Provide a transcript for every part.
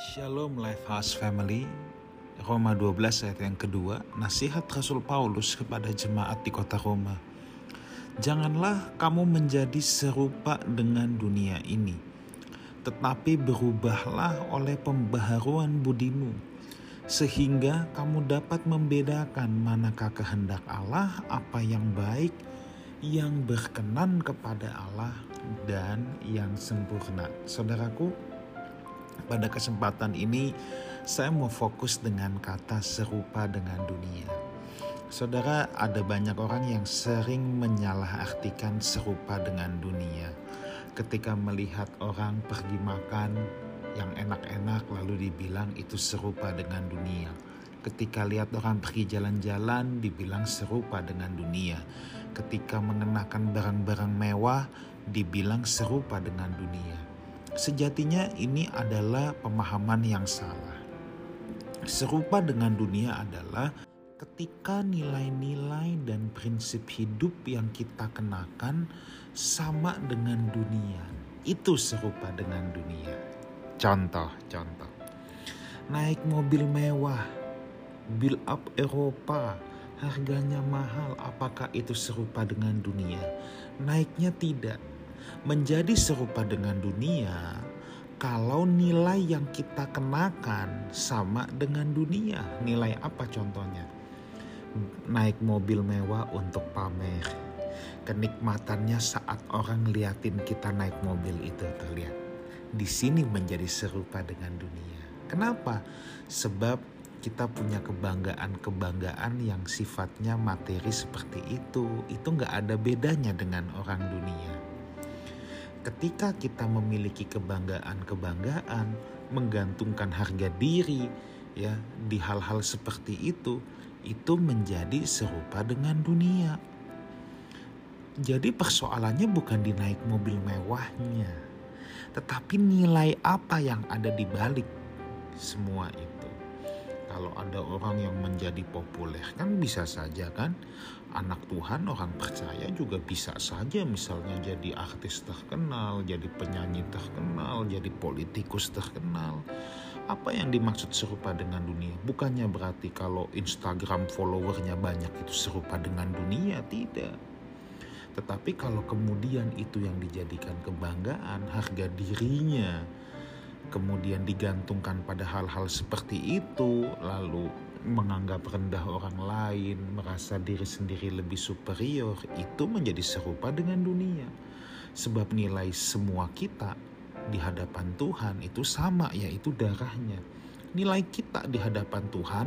Shalom Lifehouse Family. Roma 12 ayat yang kedua Nasihat Rasul Paulus kepada jemaat di kota Roma. Janganlah kamu menjadi serupa dengan dunia ini Tetapi berubahlah oleh pembaharuan budimu Sehingga kamu dapat membedakan manakah kehendak Allah Apa yang baik Yang berkenan kepada Allah Dan yang sempurna. Saudaraku pada kesempatan ini, saya mau fokus dengan kata serupa dengan dunia. Saudara, ada banyak orang yang sering menyalahartikan serupa dengan dunia. Ketika melihat orang pergi makan yang enak-enak, lalu dibilang itu serupa dengan dunia. Ketika lihat orang pergi jalan-jalan, dibilang serupa dengan dunia. Ketika mengenakan barang-barang mewah, dibilang serupa dengan dunia Sejatinya ini adalah pemahaman yang salah. Serupa dengan dunia adalah ketika nilai-nilai dan prinsip hidup yang kita kenakan sama dengan dunia. Itu serupa dengan dunia. Contoh, contoh. Naik mobil mewah, build up Eropa, harganya mahal, apakah itu serupa dengan dunia? Naiknya tidak, menjadi serupa dengan dunia kalau nilai yang kita kenakan sama dengan dunia. Nilai apa contohnya? Naik mobil mewah untuk pamer. Kenikmatannya saat orang liatin kita naik mobil itu terlihat. Di sini menjadi serupa dengan dunia. Kenapa? Sebab kita punya kebanggaan-kebanggaan yang sifatnya materi seperti itu. Itu nggak ada bedanya dengan orang dunia ketika kita memiliki kebanggaan-kebanggaan, menggantungkan harga diri ya di hal-hal seperti itu, itu menjadi serupa dengan dunia. Jadi persoalannya bukan di naik mobil mewahnya, tetapi nilai apa yang ada di balik semua itu kalau ada orang yang menjadi populer kan bisa saja kan? Anak Tuhan orang percaya juga bisa saja misalnya jadi artis terkenal jadi penyanyi terkenal jadi politikus terkenal. Apa yang dimaksud serupa dengan dunia? Bukannya berarti kalau Instagram followernya banyak itu serupa dengan dunia? Tidak. Tetapi kalau kemudian itu yang dijadikan kebanggaan harga dirinya kemudian digantungkan pada hal-hal seperti itu, lalu menganggap rendah orang lain, merasa diri sendiri lebih superior, itu menjadi serupa dengan dunia. Sebab nilai semua kita di hadapan Tuhan itu sama, yaitu darahnya. Nilai kita di hadapan Tuhan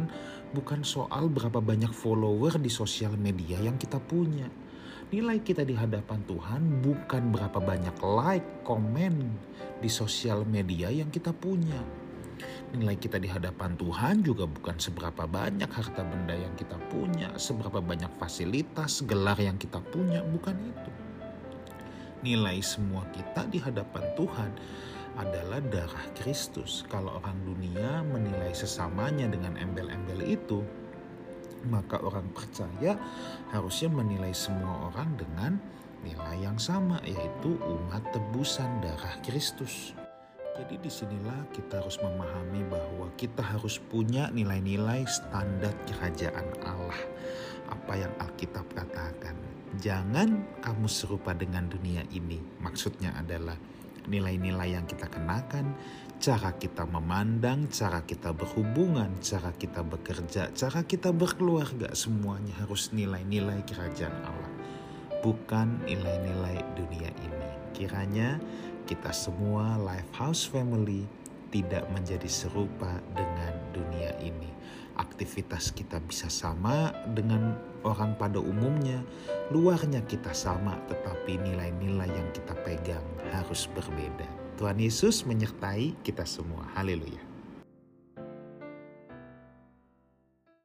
bukan soal berapa banyak follower di sosial media yang kita punya Nilai kita di hadapan Tuhan bukan berapa banyak like, komen di sosial media yang kita punya. Nilai kita di hadapan Tuhan juga bukan seberapa banyak harta benda yang kita punya, seberapa banyak fasilitas, gelar yang kita punya, bukan itu. Nilai semua kita di hadapan Tuhan adalah darah Kristus. Kalau orang dunia menilai sesamanya dengan embel-embel itu, maka orang percaya harusnya menilai semua orang dengan nilai yang sama yaitu umat tebusan darah Kristus. Jadi di sinilah kita harus memahami bahwa kita harus punya nilai-nilai standar kerajaan Allah. Apa yang Alkitab katakan. Jangan kamu serupa dengan dunia ini. Maksudnya adalah nilai-nilai yang kita kenakan, cara kita memandang, cara kita berhubungan, cara kita bekerja, cara kita berkeluarga, semuanya harus nilai-nilai kerajaan Allah, bukan nilai-nilai dunia ini. Kiranya kita semua Lifehouse Family tidak menjadi serupa dengan dunia ini. Aktivitas kita bisa sama dengan orang pada umumnya, luarnya kita sama, tetapi nilai-nilai yang kita pegang harus berbeda. Tuhan Yesus menyertai kita semua. Haleluya.